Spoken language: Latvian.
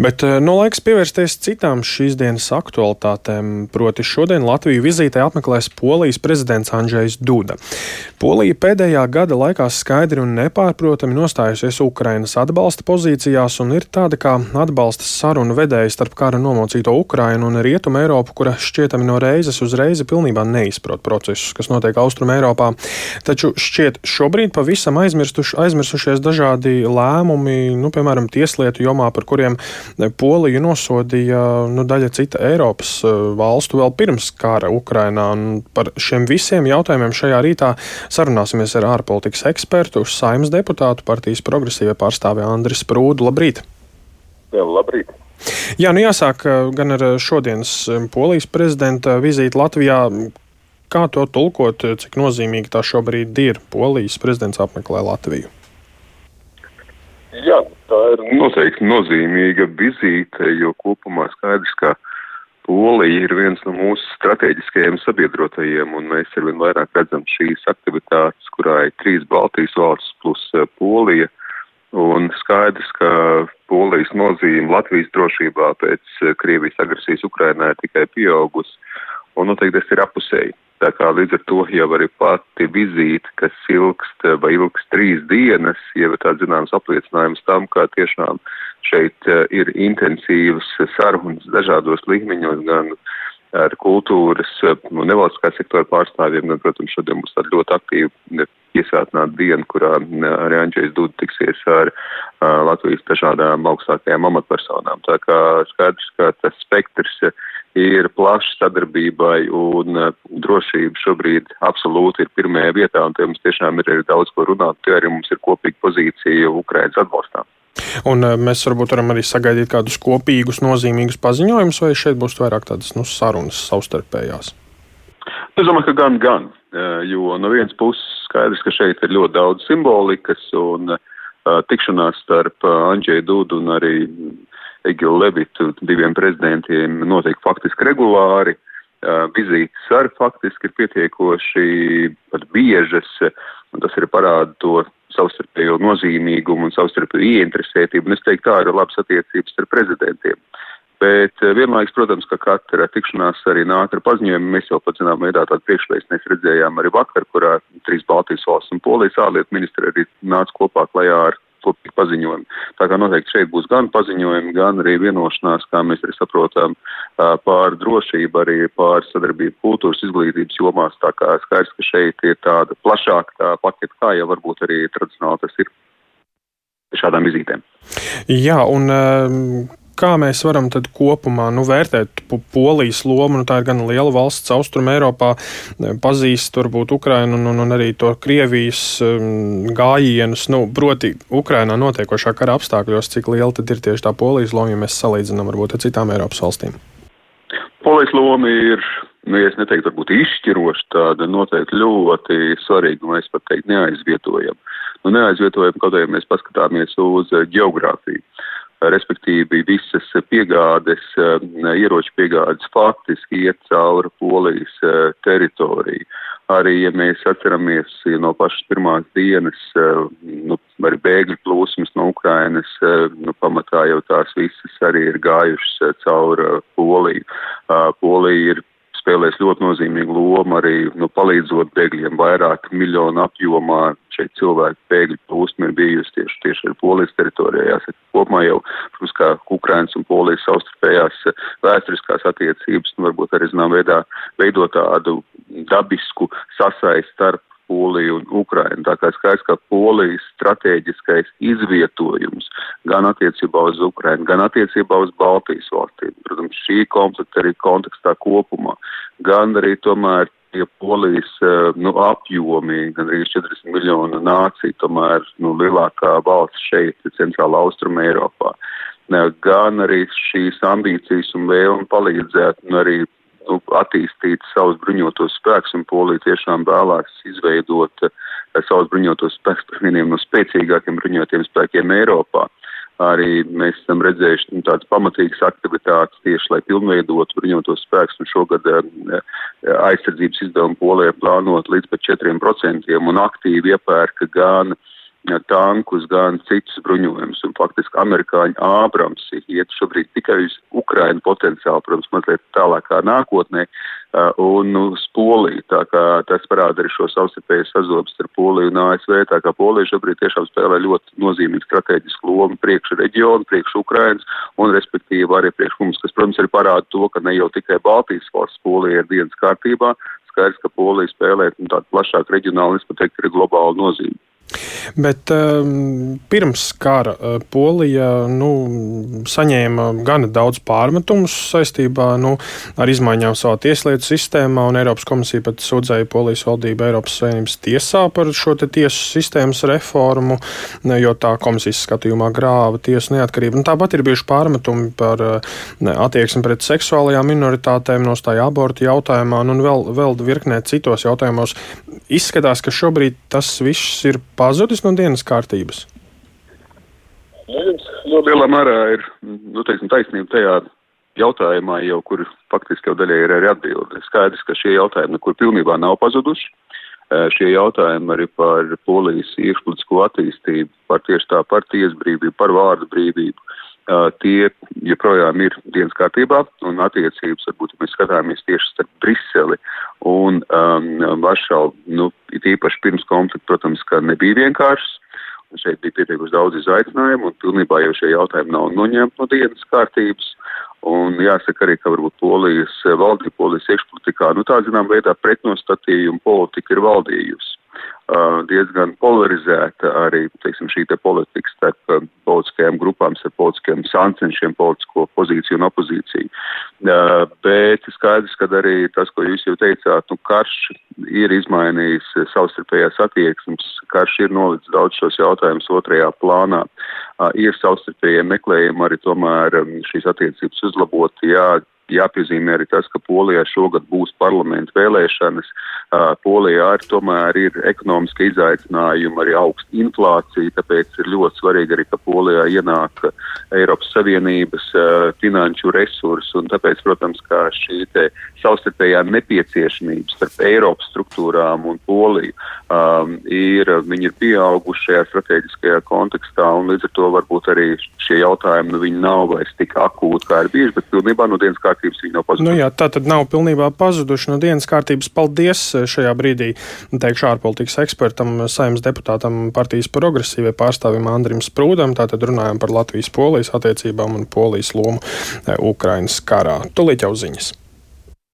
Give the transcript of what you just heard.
Bet eh, no laiks pievērsties citām šīs dienas aktualitātēm, proti šodien Latviju vizītē apmeklēs Polijas prezidents Andrzejs Duda. Polija pēdējā gada laikā skaidri un nepārprotami nostājusies Ukrainas atbalsta pozīcijās un ir tāda kā atbalsta sarunu vedēja starp kara nomocīto Ukrainu un Rietumu Eiropu, kura šķietami no reizes uz reizi pilnībā neizprot procesus, kas notiek Austrum Eiropā. Taču šķiet šobrīd pavisam aizmirsušies dažādi lēmumi, nu, piemēram, tieslietu jomā, par kuriem Poliju nosodīja nu, daļa cita Eiropas eh, valstu vēl pirms kara Ukrainā. Par šiem visiem jautājumiem šajā rītā sarunāsimies ar ārpolitikas ekspertu, saimnes deputātu partijas progresīvie pārstāvi Andris Prūdu. Labrīt! Jā, labrīt! Jā, nu jāsāk eh, gan ar šodienas eh, Polijas prezidenta vizīti Latvijā. Kā to tulkot, cik nozīmīgi tā šobrīd ir? Polijas prezidents apmeklē Latviju. Jā, tā ir noteikti nozīmīga vizīte, jo kopumā skaidrs, ka Polija ir viens no mūsu strateģiskajiem sabiedrotajiem, un mēs arvien vairāk redzam šīs aktivitātes, kurā ir trīs Baltijas valstis plus eh, Polija. Un skaidrs, ka Polijas nozīme Latvijas drošībā pēc eh, Krievijas agresijas Ukrainā ir tikai pieaugusi, un noteikti tas ir apusēji. Tā kā līdz ar to jau arī pati vizīte, kas ilgst vai ilgs trīs dienas, jau ir tāds zināms apliecinājums tam, ka tiešām šeit eh, ir intensīvas sarunas dažādos līmeņos, gan ar kultūras un nevalstiskā sektora pārstāvjiem, gan, protams, šodien būs tāda ļoti aktīva piesātināta diena, kurā arī Andrzejs Duda tiksies ar uh, Latvijas dažādām augstākajām amatpersonām. Tā kā skaidrs, ka tas spektrs ir plašs sadarbībai un uh, drošība šobrīd absolūti ir pirmajā vietā, un te mums tiešām ir arī daudz ko runāt, tie arī mums ir kopīga pozīcija Ukrainas atbalstā. Un uh, mēs varbūt varam arī sagaidīt kādus kopīgus, nozīmīgus paziņojumus, vai šeit būs vairāk tādas nu, sarunas savstarpējās? Es domāju, ka gan, gan, uh, jo no vienas puses skaidrs, ka šeit ir ļoti daudz simbolikas un tikšanās starp Andžēju Dudu un arī Egilu Levitu, diviem prezidentiem, notiek faktiski regulāri. Vizītes arī faktiski ir pietiekoši pat biežas, un tas ir parāda to savstarpējo nozīmīgumu un savstarpējo ieinteresētību, un es teiktu, tā ir labas attiecības ar prezidentiem. Bet vienlaiks, protams, ka katra tikšanās arī nāk ar paziņojumu. Mēs jau pat zinām, veidā tādu priekšvēstnes redzējām arī vakar, kurā trīs Baltijas valsts un Polijas ārlietu ministri arī nāca kopā klajā ar kopīgi paziņojumi. Tā kā noteikti šeit būs gan paziņojumi, gan arī vienošanās, kā mēs arī saprotam, pār drošību, arī pār sadarbību kultūras izglītības jomās. Tā kā skaidrs, ka šeit ir tāda plašāka paketa, kā jau varbūt arī tradicionāli tas ir šādām vizītēm. Jā, un kā mēs varam tad kopumā nu, vērtēt Polijas lomu? Nu, tā ir gan liela valsts austrum Eiropā, pazīst varbūt Ukrainu un, un, un arī to Krievijas um, gājienus. Nu, proti, Ukrainā notiekošā kara apstākļos, cik liela tad ir tieši tā Polijas loma, ja mēs salīdzinām varbūt ar citām Eiropas valstīm? Polijas loma ir nu, ja es neteiktu, varbūt izšķiroši, tāda noteikti ļoti svarīga, un es pat teiktu, neaizvietojama. Nu, neaizvietojama, kaut arī mēs paskatāmies uz geogrāfiju respektīvi visas piegādes, eh, ieroču piegādes faktiski iet cauri Polijas eh, teritoriju. Arī, ja mēs atceramies no pašas pirmās dienas, eh, nu, arī bēgļu plūsmas no Ukrainas, nu, pamatā jau tās visas arī ir gājušas cauri Poliju. Polija ir spēlēs ļoti nozīmīgu lomu arī nu, palīdzot bēgļiem vairāk miljonu apjomā. Šeit cilvēku bēgļu plūsma ir bijusi tieši, tieši ar Polijas teritorijā. Jāsaka, kopumā jau, protams, kā Ukrainas un Polijas savstarpējās vēsturiskās attiecības, nu, varbūt arī, zinām, veidā veidot tādu dabisku sasaisti starp Poliju un Ukrainu. Tā kā skaidrs, ka Polijas strateģiskais izvietojums gan attiecībā uz Ukrainu, gan attiecībā uz Baltijas valstīm, protams, šī konflikta arī kontekstā kopumā, gan arī tomēr ja polijas nu, apjomi, gan arī 40 miljonu nāciju, tomēr nu, lielākā valsts šeit, centrāla austruma Eiropā, gan arī šīs ambīcijas un vēlme palīdzēt, un arī nu, attīstīt savus bruņotos spēkus, un Polija tiešām vēlās izveidot uh, savus bruņotos spēkus par vieniem no spēcīgākiem bruņotiem spēkiem Eiropā. Arī mēs esam redzējuši nu, tādas pamatīgas aktivitātes tieši, lai pilnveidotu bruņotos spēkus, un šogad uh, aizsardzības izdevumu Polijā plānot līdz pat 4% un aktīvi iepērka gan tankus, gan citus bruņojumus. Un faktiski amerikāņu ābrams iet šobrīd tikai uz Ukrainu potenciāli, protams, mazliet tālākā nākotnē, un uz Poliju. Tā kā tas parāda arī šo savstarpēju sazobs ar Poliju un ASV. Tā kā Polija šobrīd tiešām spēlē ļoti nozīmīgu strateģisku lomu priekš reģionu, priekš Ukrainas un respektīvi arī priekš mums, kas, protams, arī parāda to, ka ne jau tikai Baltijas valsts Polija ir dienas kārtībā, skaidrs, ka Polija spēlē nu, tādu plašāku reģionālu, es pat teiktu, arī globālu nozīmi. Bet um, pirms kara uh, Polija nu, saņēma gana daudz pārmetumus saistībā nu, ar izmaiņām savā tieslietu sistēmā, un Eiropas komisija pat sūdzēja Polijas valdību Eiropas Savienības tiesā par šo tiesu sistēmas reformu, jo tā komisijas skatījumā grāva tiesu neatkarību. Un tāpat ir bijuši pārmetumi par uh, attieksmi pret seksuālajām minoritātēm, nostāja abortu jautājumā, un vēl, vēl virknē citos jautājumos. Izskatās, ka šobrīd tas viss ir pazudis no dienas kārtības? Nu, lielā mērā ir nu, teiksim, taisnība tajā jautājumā, jau, kur faktiski jau daļai ir arī atbilde. Skaidrs, ka šie jautājumi nekur pilnībā nav pazuduši. Šie jautājumi arī par polijas iekšpolitisko attīstību, par tieši tā par tiesbrīvību, par vārdu brīvību, tie joprojām ir dienas kārtībā un attiecības, varbūt, ja mēs skatāmies tieši starp Briseli un um, Varšavu, nu, it īpaši pirms konflikta, protams, ka nebija vienkāršs. Šeit bija pietiekuši daudz izaicinājumu, un pilnībā jau šie jautājumi nav noņemti no dienas kārtības. Un jāsaka arī, ka varbūt polijas valdība, polijas iekšpolitikā, nu tā zinām veidā pretnostatījuma politika ir valdījusi diezgan polarizēta arī teiksim, šī te politika starp politiskajām grupām, starp politiskiem sāncenšiem, politisko pozīciju un opozīciju. Bet skaidrs, ka arī tas, ko jūs jau teicāt, nu, karš ir izmainījis savstarpējās attieksmes, karš ir nolicis daudz šos jautājumus otrajā plānā. Ir savstarpējie meklējumi arī tomēr šīs attiecības uzlabot, jā, jāpiezīmē arī tas, ka Polijā šogad būs parlamentu vēlēšanas. Polijā arī tomēr ir ekonomiski izaicinājumi, arī augsta inflācija, tāpēc ir ļoti svarīgi arī, ka Polijā ienāk Eiropas Savienības finanšu resursi, un tāpēc, protams, kā šī savstarpējā nepieciešamība starp Eiropas struktūrām un Poliju um, ir, ir pieauguši šajā strateģiskajā kontekstā, un līdz ar to varbūt arī šie jautājumi, nu, nav vairs tik akūti, kā ir bijuši, bet pilnībā no dienas kārtības kārtības viņi nav pazuduši. Nu jā, tā tad nav pilnībā pazuduši no dienas kārtības. Paldies šajā brīdī, teikšu, ārpolitikas ekspertam, saimnes deputātam partijas progresīvai pārstāvim Andrim Sprūdam. Tātad runājam par Latvijas-Polijas attiecībām un Polijas lomu eh, Ukrainas karā. Tūlīt jau ziņas.